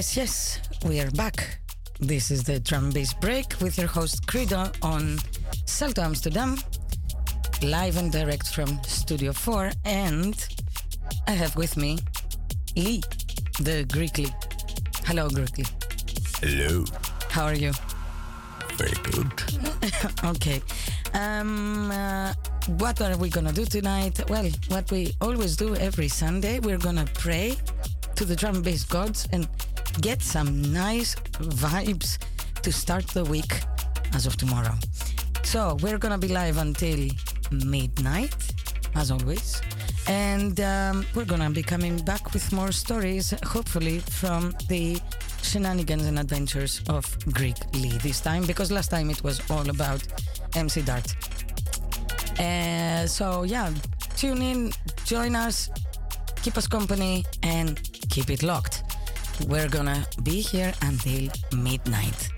Yes, yes, we are back. This is the drum bass break with your host Credo on Salto Amsterdam, live and direct from Studio 4. And I have with me Lee, the Greekly. Hello, Greekly. Hello. How are you? Very good. okay. Um, uh, what are we gonna do tonight? Well, what we always do every Sunday, we're gonna pray to the drum bass gods and get some nice vibes to start the week as of tomorrow. So we're gonna be live until midnight, as always, and um, we're gonna be coming back with more stories, hopefully from the shenanigans and adventures of Greek Lee this time, because last time it was all about MC Dart. Uh, so yeah, tune in, join us, keep us company, and keep it locked. We're gonna be here until midnight.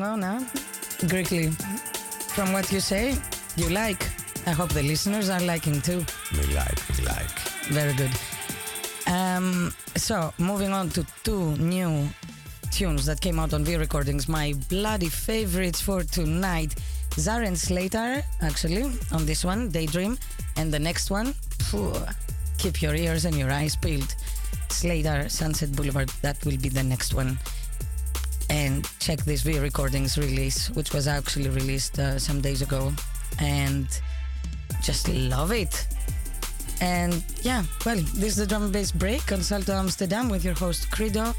So moving on, huh? Greekly, from what you say, you like. I hope the listeners are liking too. We like, we like. Very good. Um, so moving on to two new tunes that came out on V recordings, my bloody favorites for tonight. Zaren Slater, actually, on this one, Daydream, and the next one, phew, keep your ears and your eyes peeled. Slater, Sunset Boulevard, that will be the next one. And check this V recordings release, which was actually released uh, some days ago, and just love it. And yeah, well, this is the drum and bass break on Salto Amsterdam with your host Credo.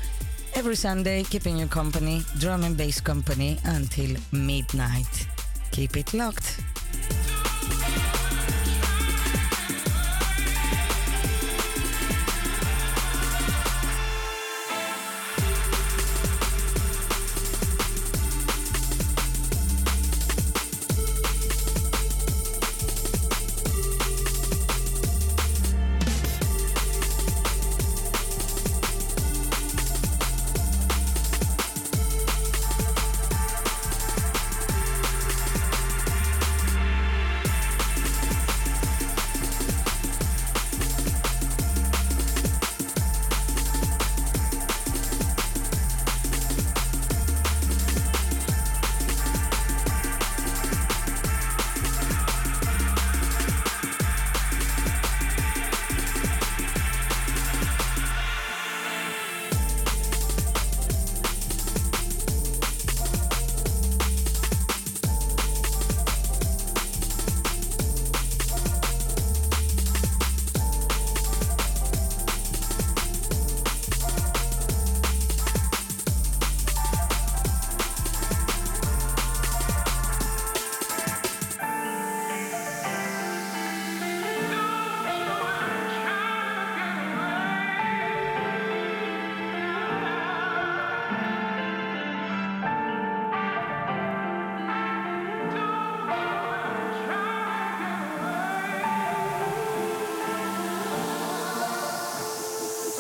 Every Sunday, keeping you company, drum and bass company until midnight. Keep it locked.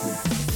Bye.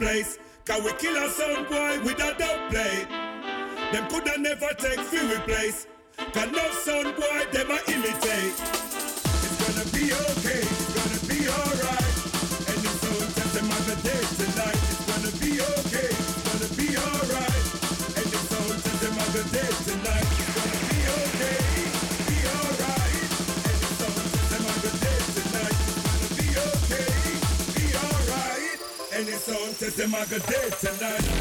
place. We kill a son boy with a dub play. Them coulda never take free place. Can no son boy them a imitate. Cause them I go dead tonight.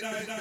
night.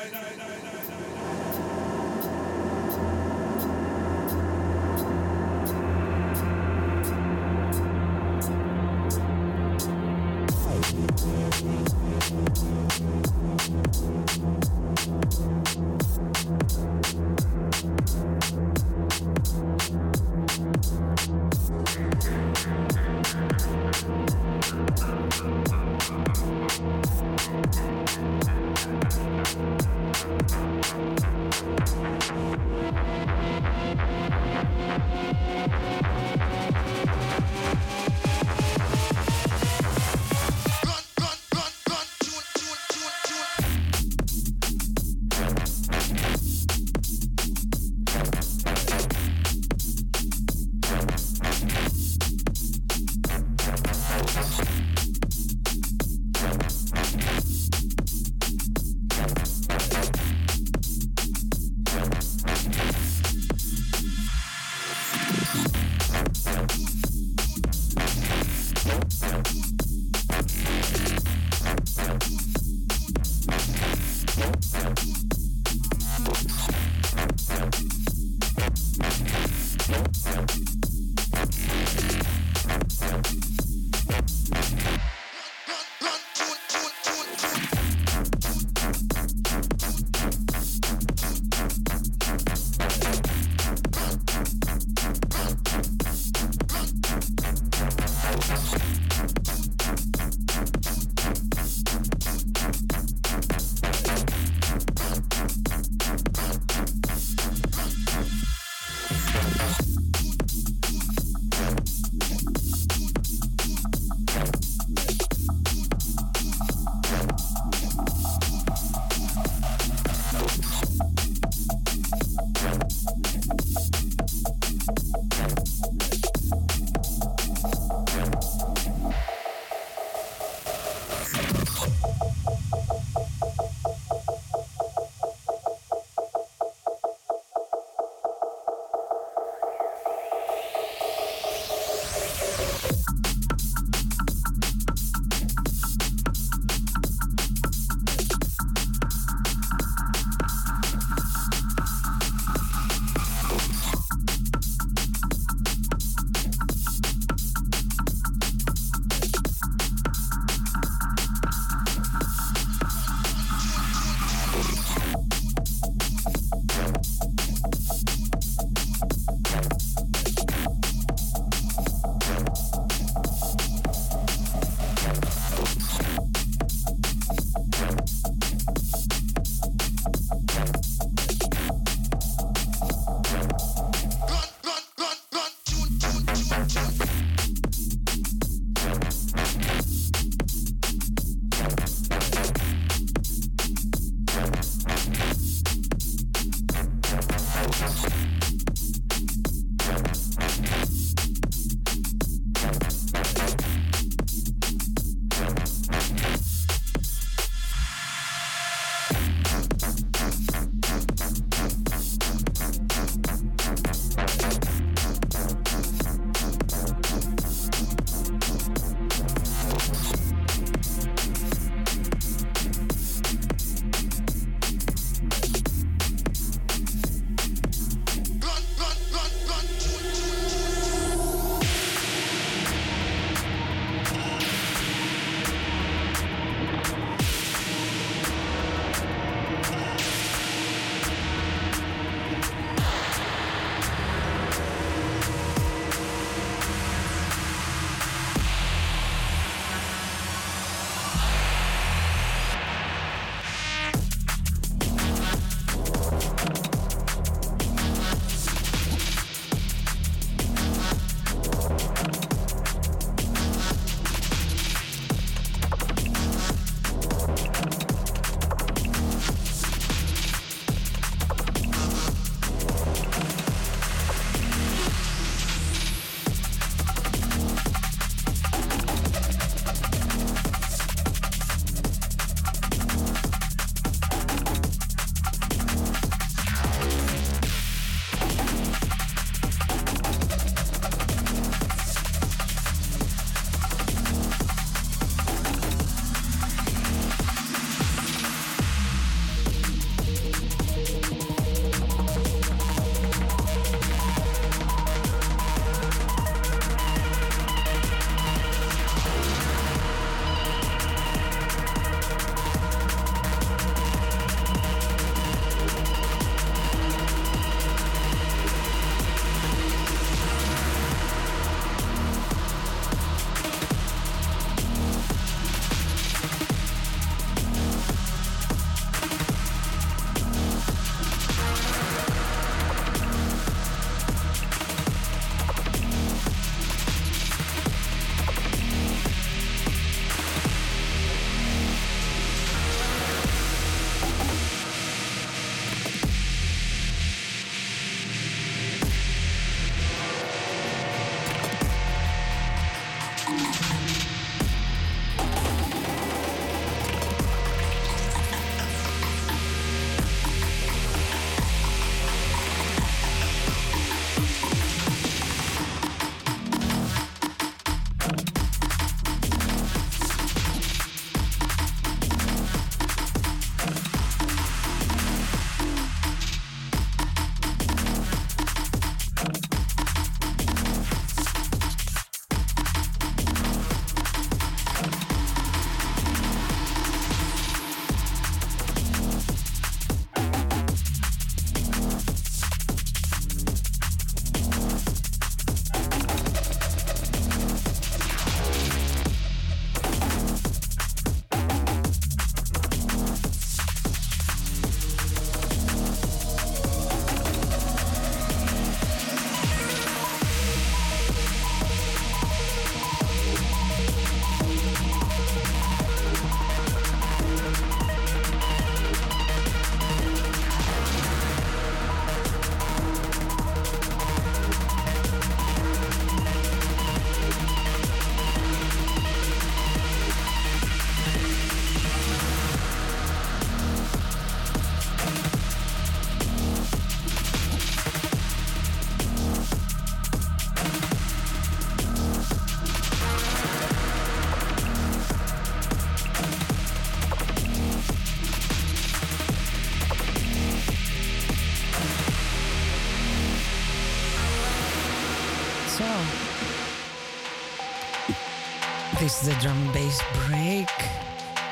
The drum bass break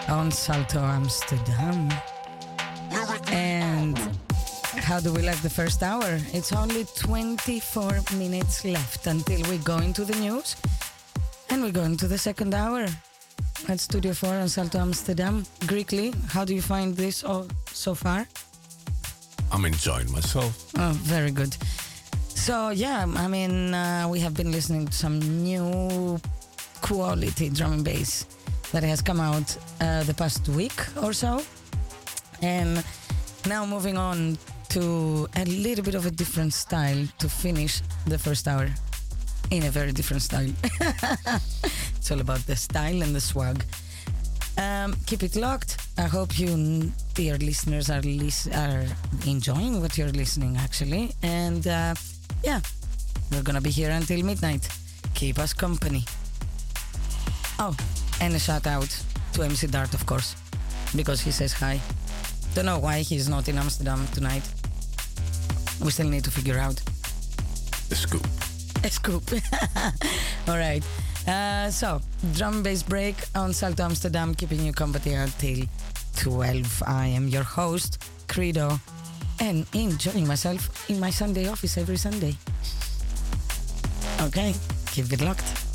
on Salto Amsterdam. And how do we like the first hour? It's only 24 minutes left until we go into the news. And we go into the second hour at Studio 4 on Salto Amsterdam. Greekly, how do you find this all so far? I'm enjoying myself. Oh, very good. So, yeah, I mean, uh, we have been listening to some new quality drum and bass that has come out uh, the past week or so. And now moving on to a little bit of a different style to finish the first hour in a very different style. it's all about the style and the swag. Um, keep it locked. I hope you, dear listeners, are lis- are enjoying what you're listening actually. And uh, yeah, we're gonna be here until midnight. Keep us company. Oh, and a shout out to MC Dart, of course, because he says hi. Don't know why he's not in Amsterdam tonight. We still need to figure out. A scoop. A scoop. All right. Uh, so, drum bass break on Salto Amsterdam, keeping you company until 12. I am your host, Credo, and enjoying myself in my Sunday office every Sunday. Okay, keep it locked.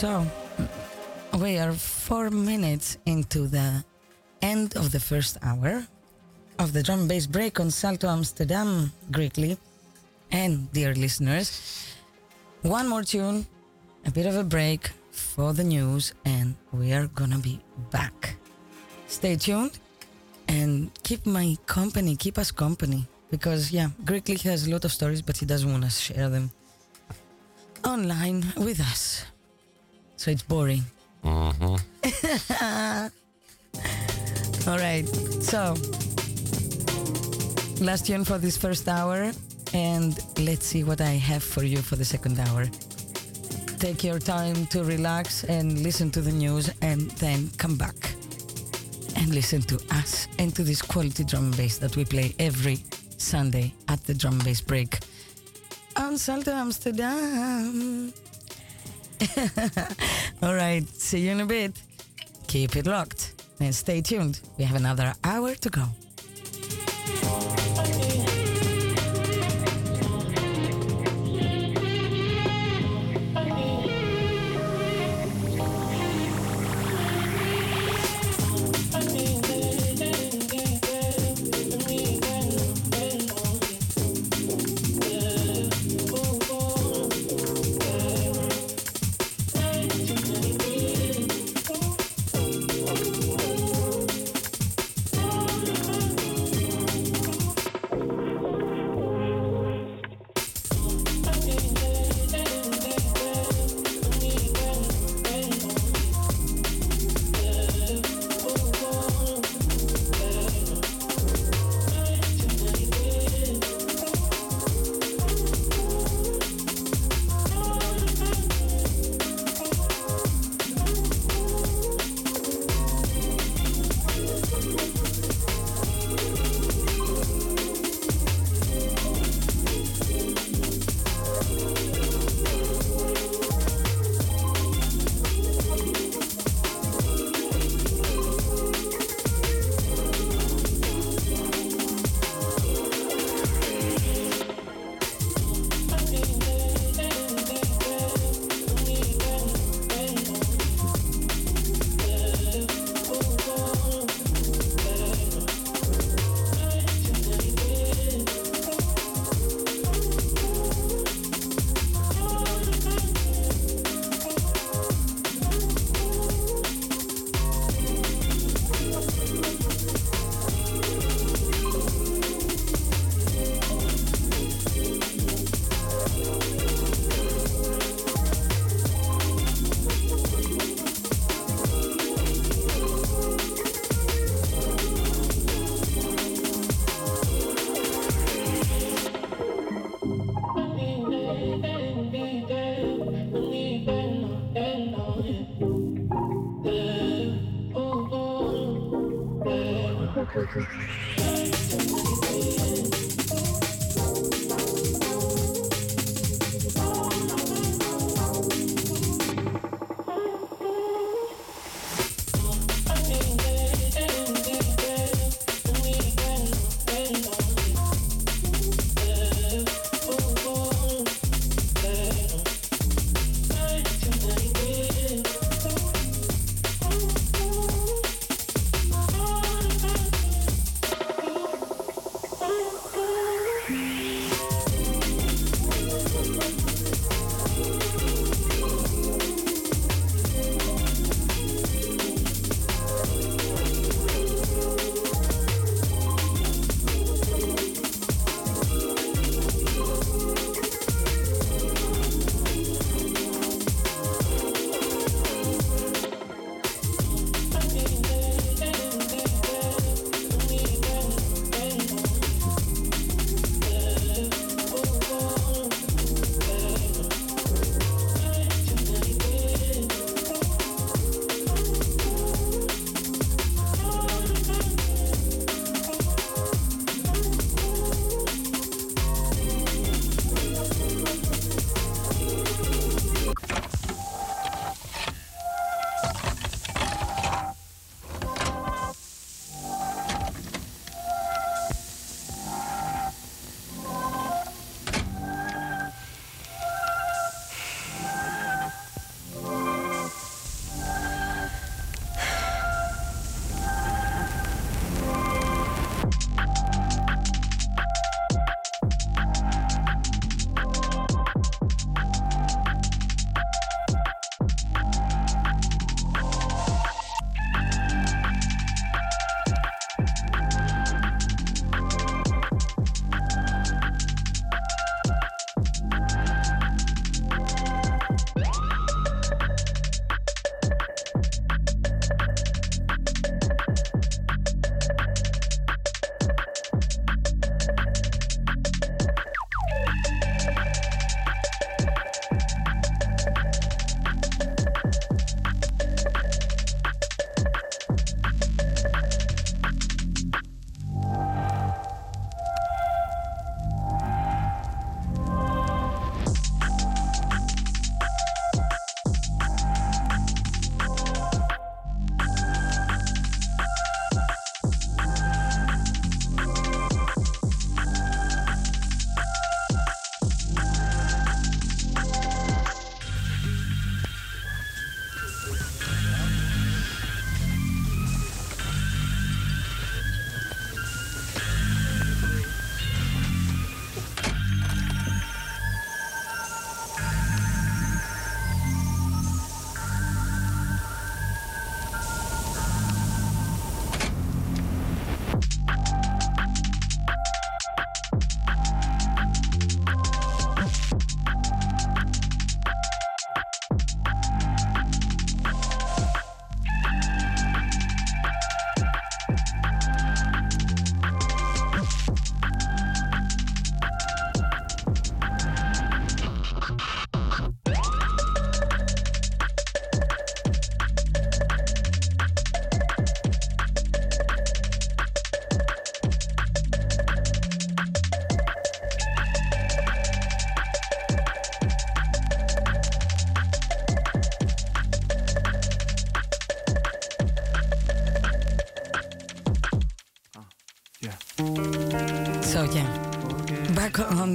So, we are four minutes into the end of the first hour of the drum bass break on Salto Amsterdam, Greekly. And, dear listeners, one more tune, a bit of a break for the news, and we are gonna be back. Stay tuned and keep my company, keep us company. Because, yeah, Greekly has a lot of stories, but he doesn't want to share them online with us. So it's boring. Mm-hmm. All right. So, last tune for this first hour, and let's see what I have for you for the second hour. Take your time to relax and listen to the news, and then come back and listen to us and to this quality drum and bass that we play every Sunday at the drum bass break on Salto Amsterdam. All right. See you in a bit. Keep it locked and stay tuned. We have another hour to go.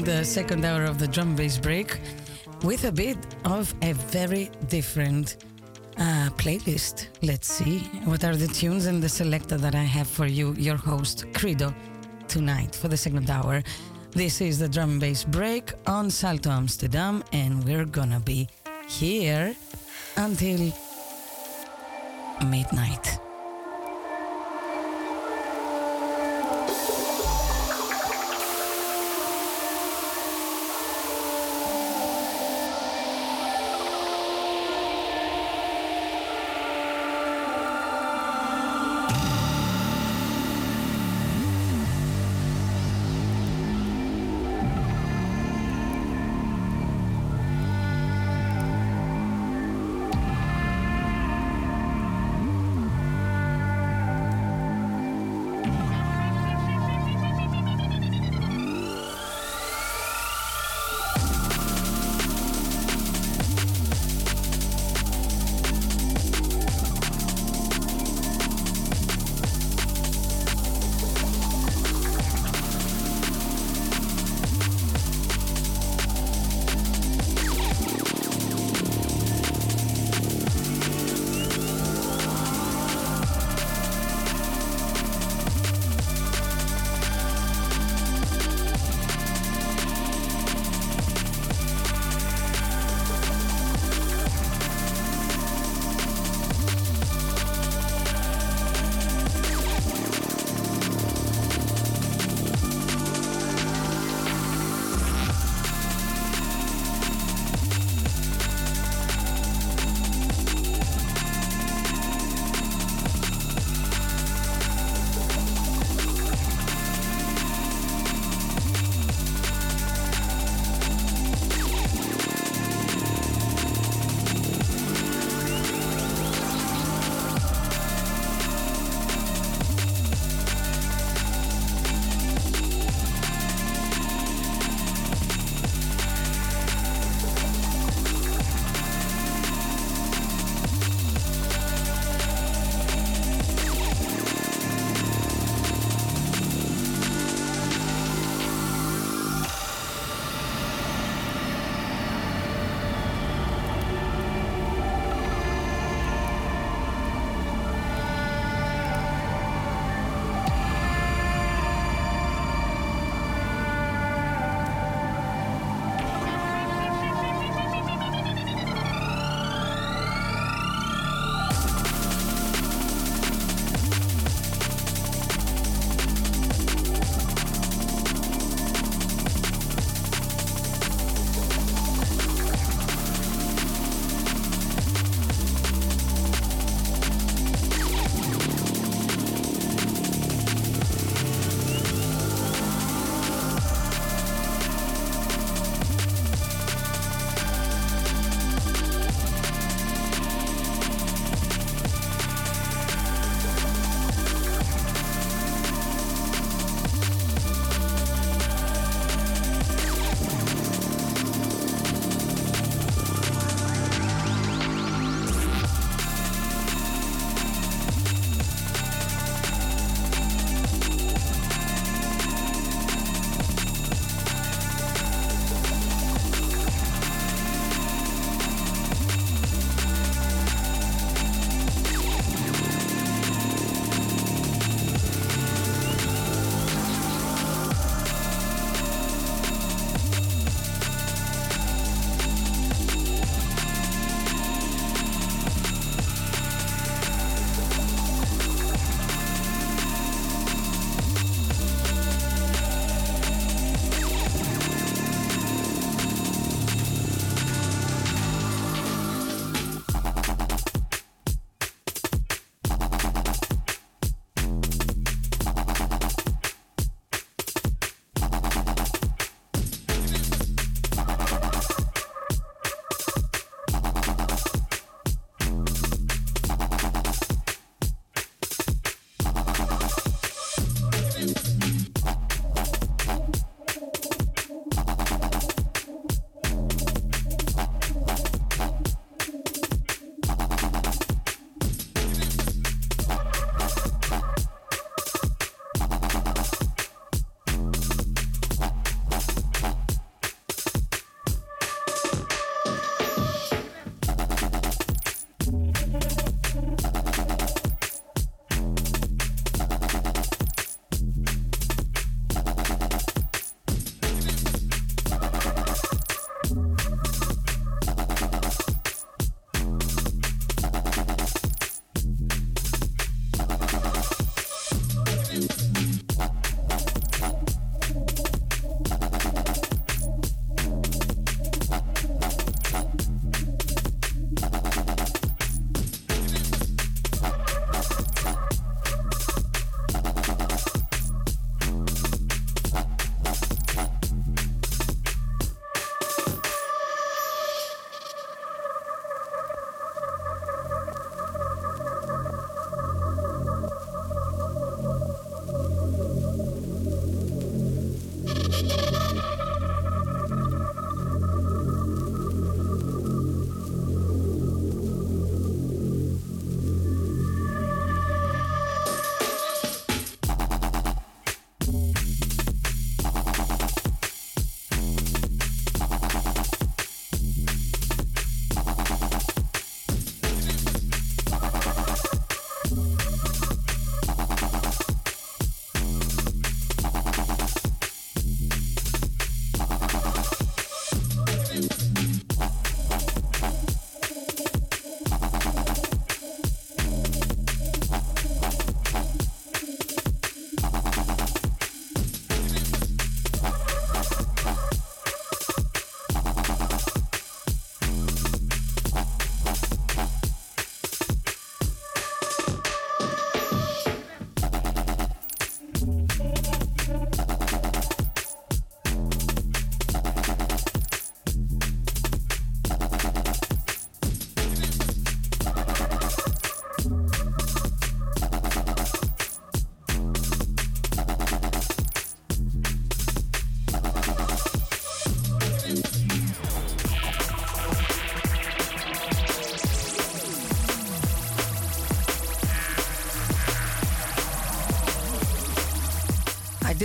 The second hour of the drum bass break with a bit of a very different uh, playlist. Let's see what are the tunes and the selector that I have for you, your host Credo, tonight for the second hour. This is the drum bass break on Salto Amsterdam, and we're gonna be here until midnight.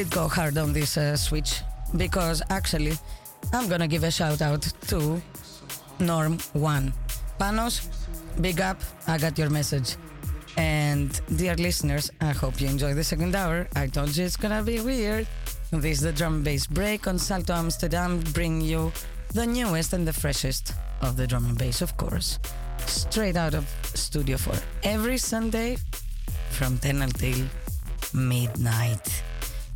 Did go hard on this uh, switch because actually I'm gonna give a shout out to Norm One. Panos, big up. I got your message. And dear listeners, I hope you enjoy the second hour. I told you it's gonna be weird. This is the drum bass break on Salto Amsterdam, bring you the newest and the freshest of the drum and bass, of course. Straight out of Studio 4. Every Sunday from 10 until midnight.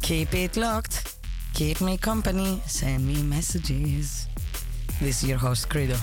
Keep it locked. Keep me company. Send me messages. This is your host, Credo.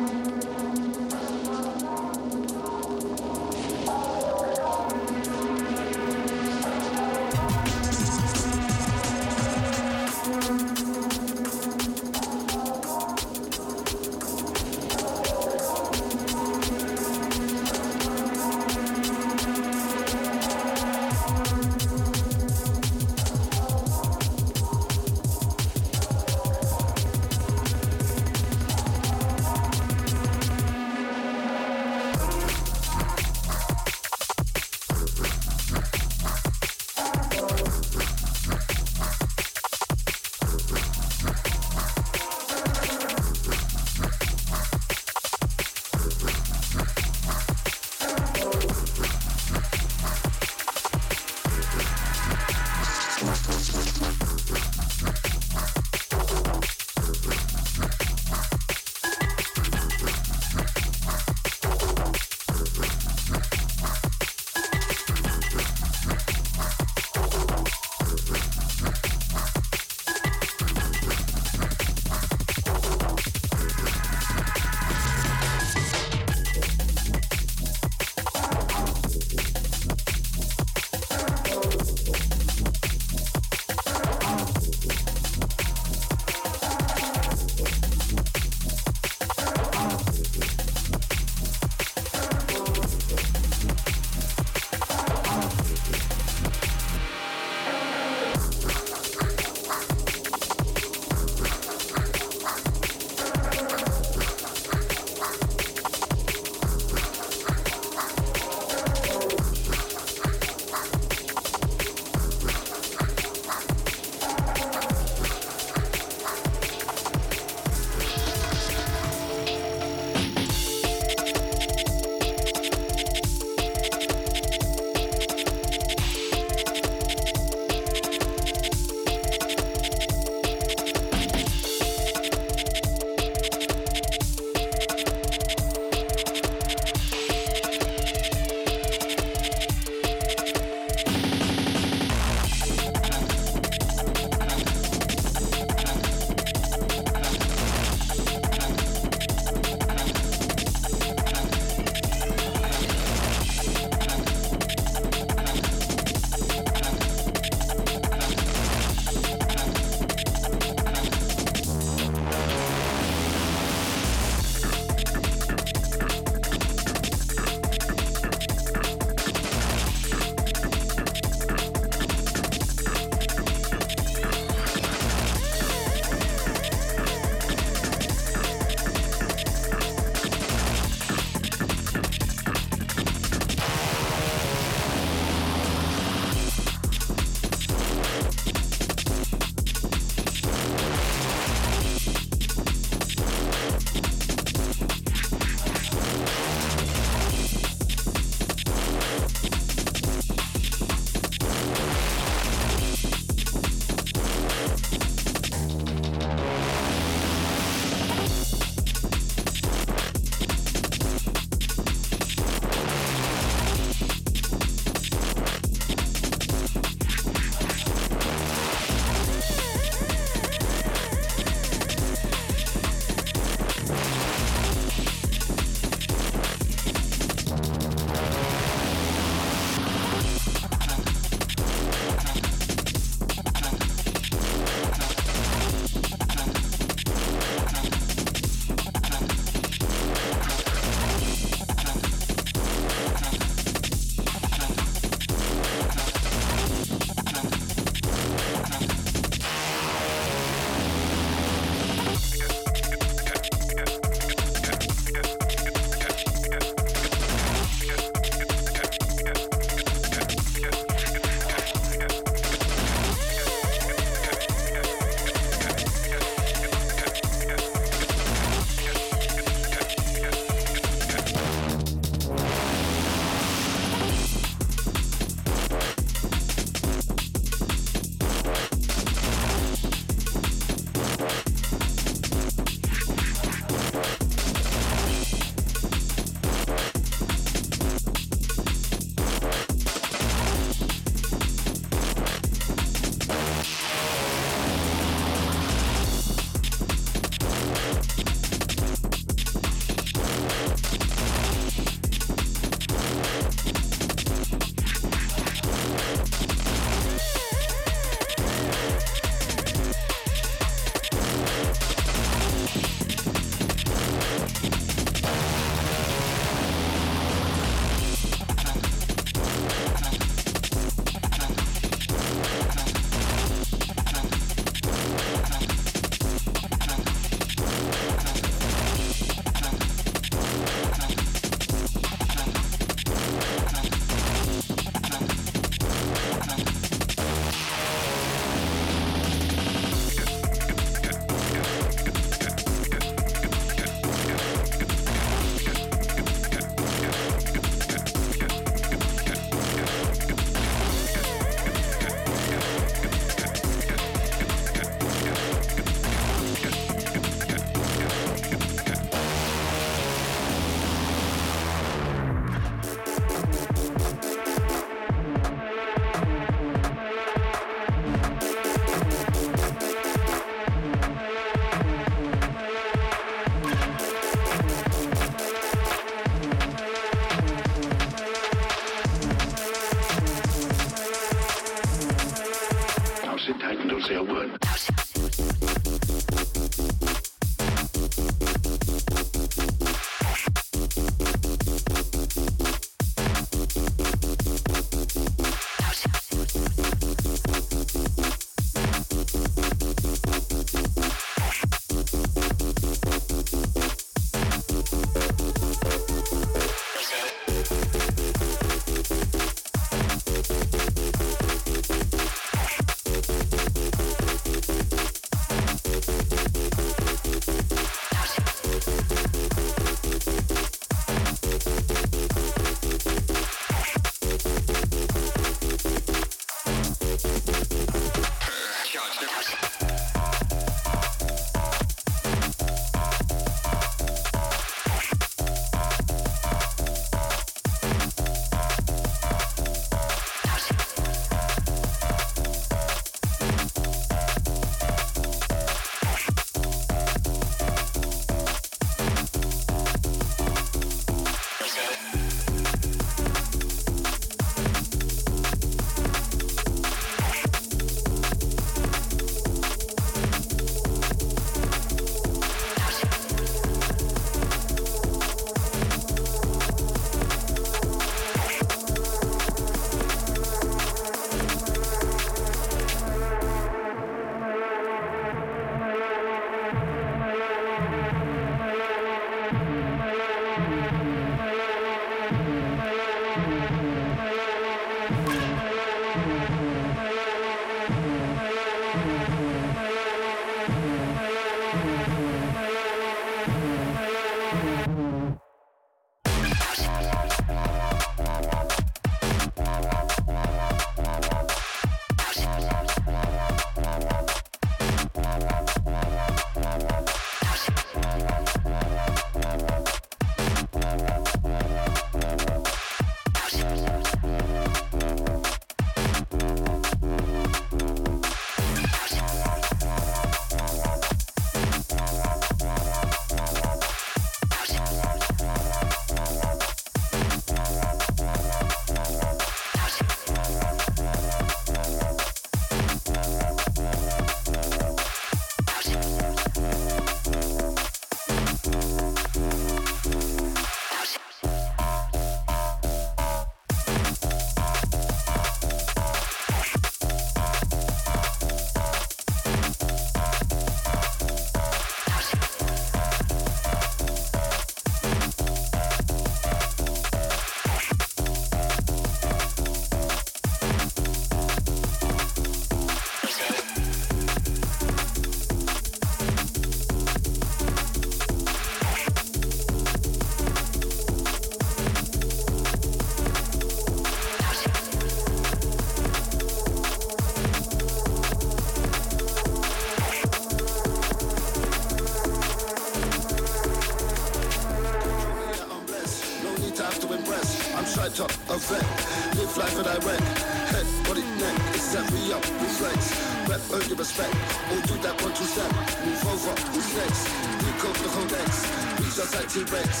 T-Rex.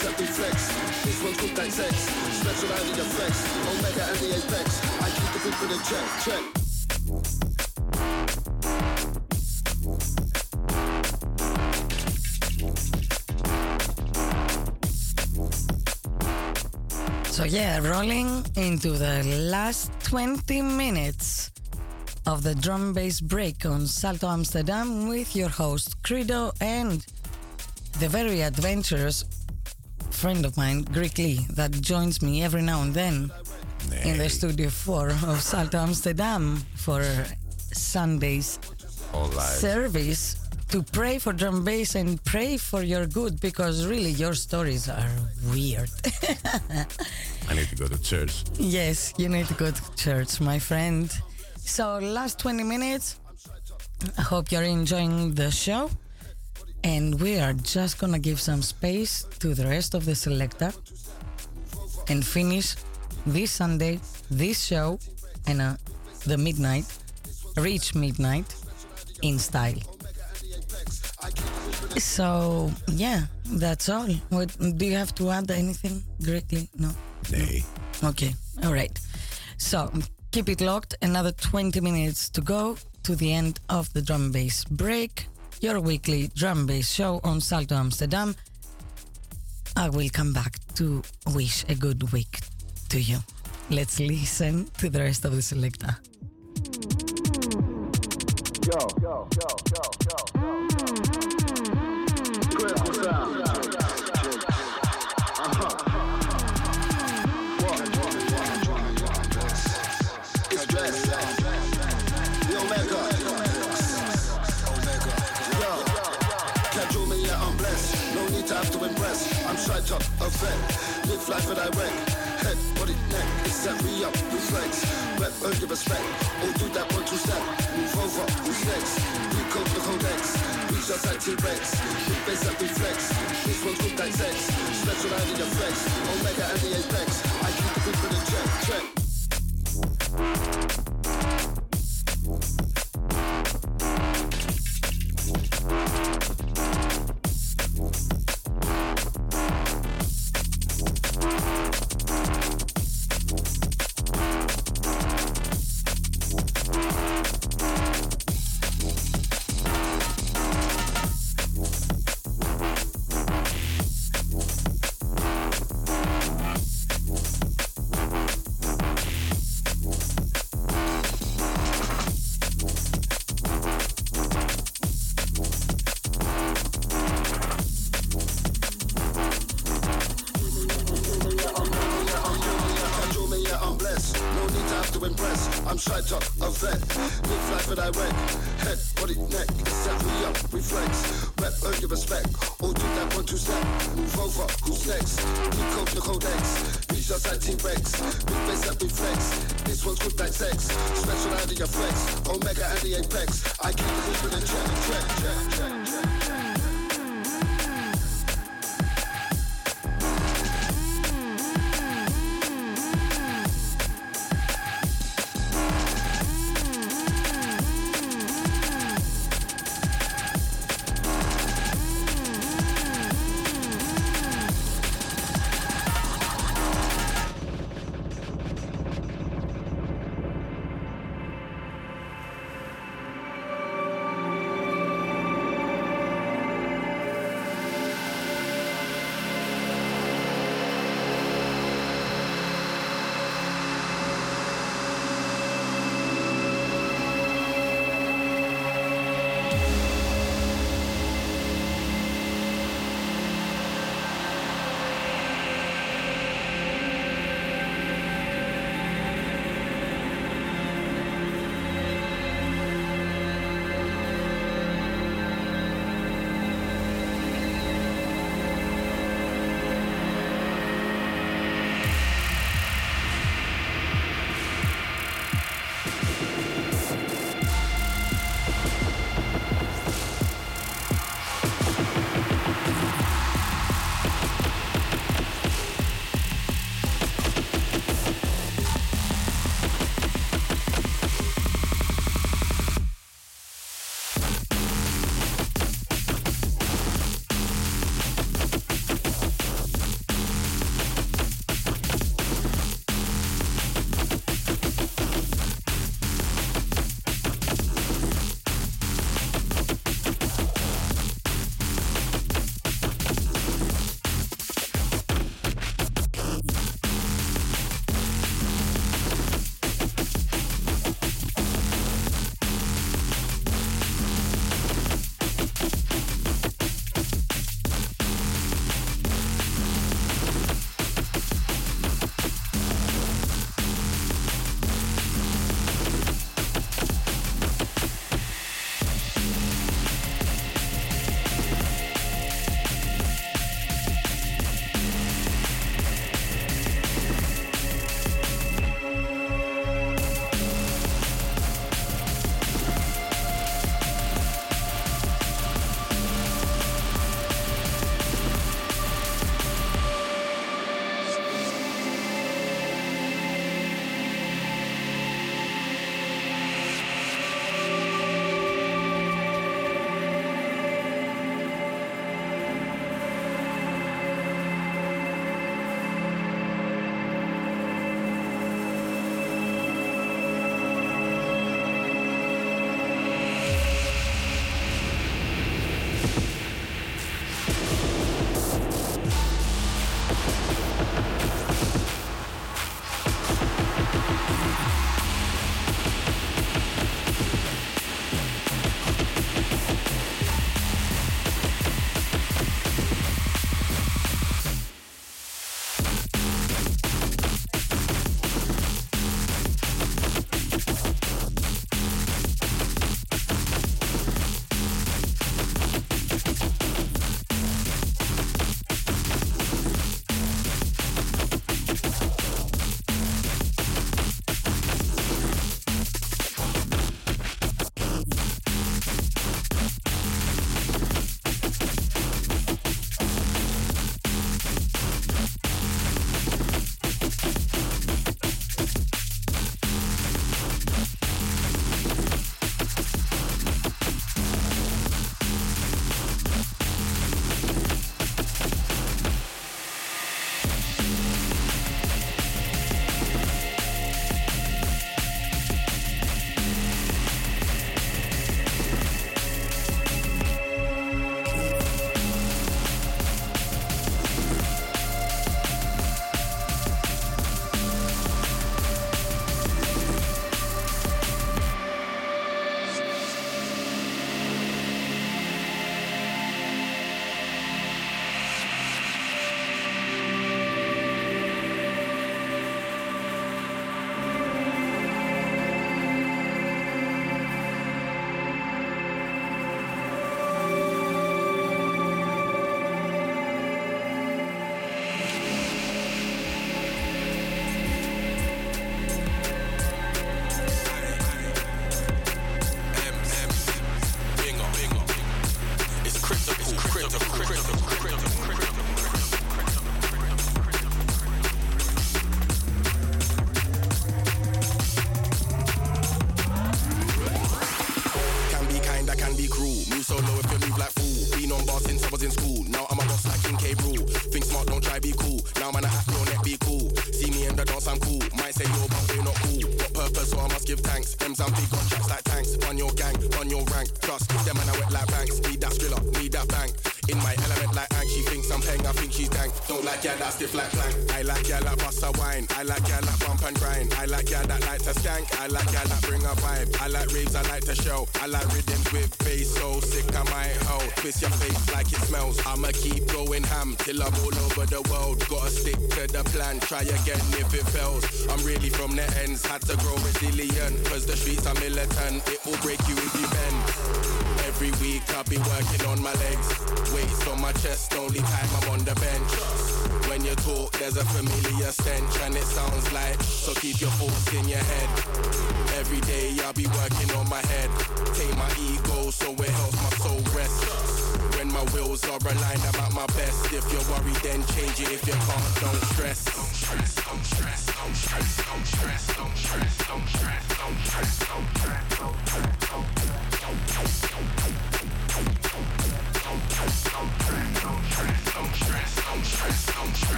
That reflex. This one's called dissect. Special out the effects. Omega and the apex. I keep the in check, check. So yeah, rolling into the last 20 minutes of the drum bass break on Salto Amsterdam with your host Credo and the very adventurous friend of mine, Greekly, that joins me every now and then in the studio 4 of Salto Amsterdam for Sunday's service to pray for drum bass and pray for your good because really your stories are weird. I need to go to church. Yes, you need to go to church, my friend. So, last 20 minutes. I hope you're enjoying the show. And we are just gonna give some space to the rest of the selector and finish this Sunday, this show, and uh, the midnight, reach midnight in style. So, yeah, that's all. What, do you have to add anything, Greatly? No? Nee. Okay, all right. So keep it locked. Another 20 minutes to go to the end of the drum bass break. Your weekly drum bass show on Salto Amsterdam. I will come back to wish a good week to you. Let's listen to the rest of the selector. Life that I wreck. Head, body, neck, set me up, reflex. Rep, earn your respect. All do that one, two step. Move over, who's next? We code the codex. Just like T-Rex. We base that reflex. This one's called dissect. Special out the effects. Omega and the apex. I keep the people in check, check.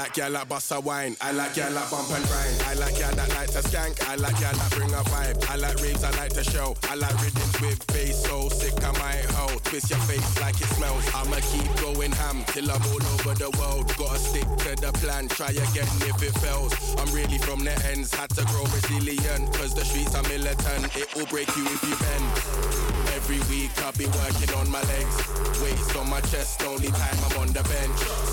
Like y'all like bust a wine. I like y'all like bump and grind. I like y'all that like to skank. I like y'all that bring a vibe. I like raves, I like to show. I like rhythms with bass, so sick I might hoe. Twist your face like it smells. I'ma keep going ham till I'm all over the world. Gotta stick to the plan. Try again if it fails. I'm really from the ends. Had to grow resilient. Cause the streets are militant. It will break you if you bend. Every week I'll be working on my legs. Weights on my chest, only time I'm on the bench.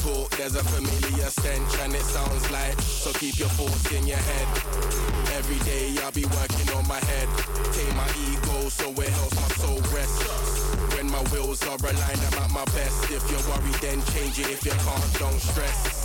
There's a familiar stench and it sounds like so keep your thoughts in your head. Every day I'll be working on my head. Take my ego so it helps my soul rest. When my wheels are aligned, I'm at my best. If you're worried, then change it. If you can't, don't stress.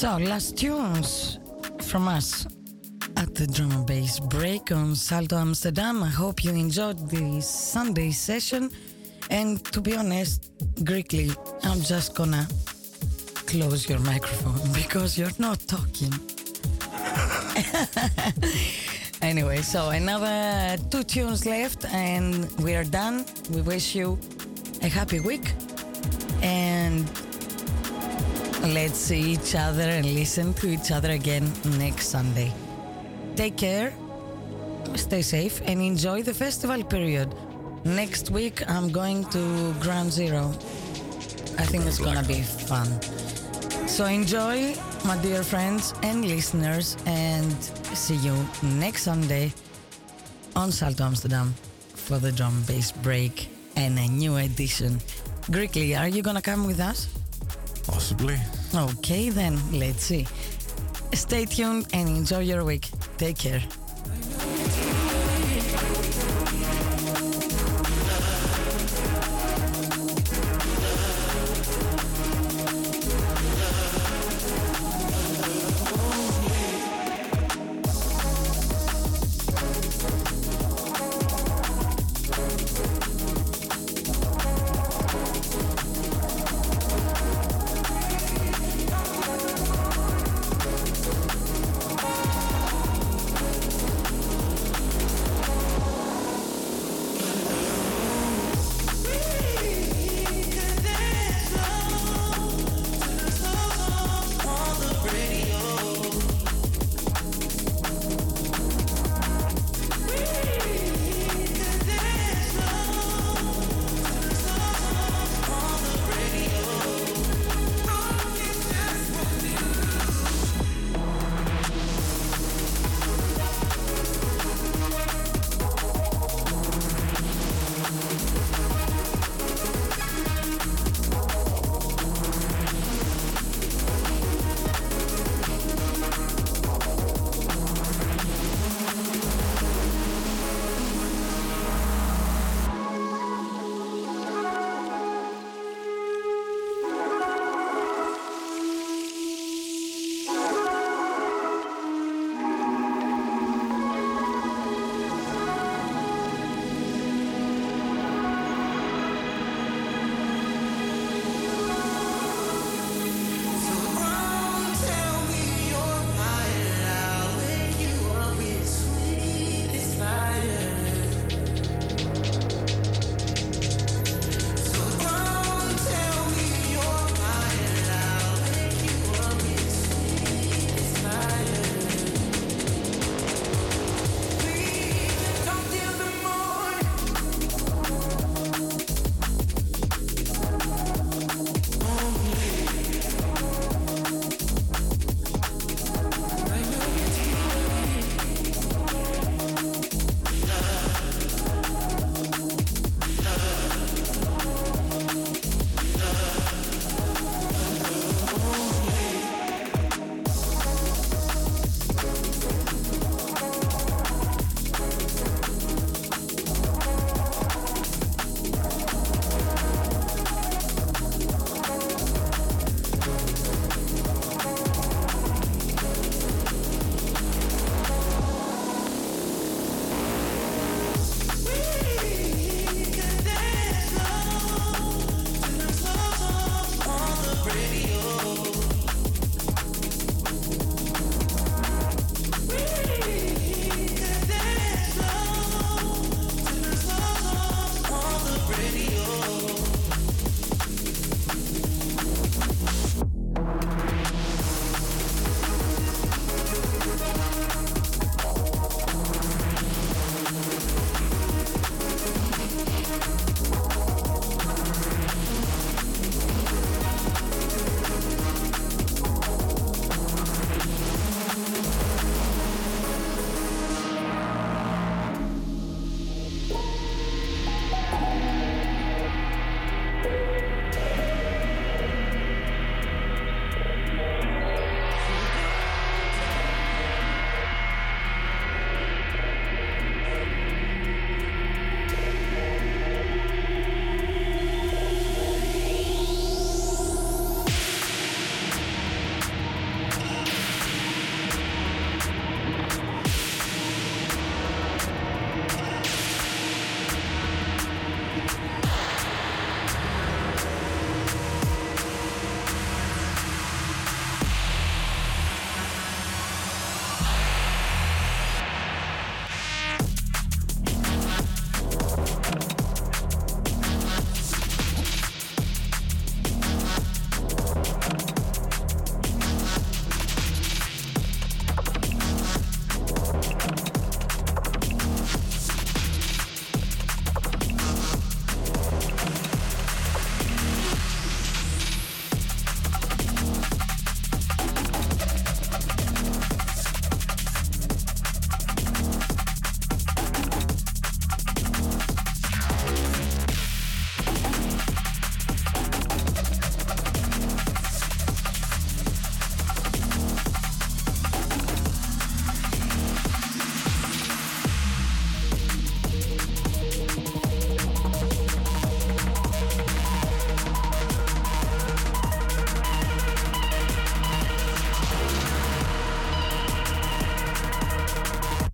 So, last tunes from us at the drum and bass break on Salto Amsterdam. I hope you enjoyed the Sunday session. And to be honest, Greekly, I'm just gonna close your microphone because you're not talking. anyway, so another two tunes left and we are done. We wish you a happy week and let's see each other and listen to each other again next Sunday. Take care, stay safe, and enjoy the festival period. Next week, I'm going to Ground Zero. I think it's gonna be fun. So enjoy, my dear friends and listeners, and see you next Sunday on Salto Amsterdam for the drum bass break and a new edition. Greekly, are you gonna come with us? Possibly. Okay, then let's see. Stay tuned and enjoy your week. Take care.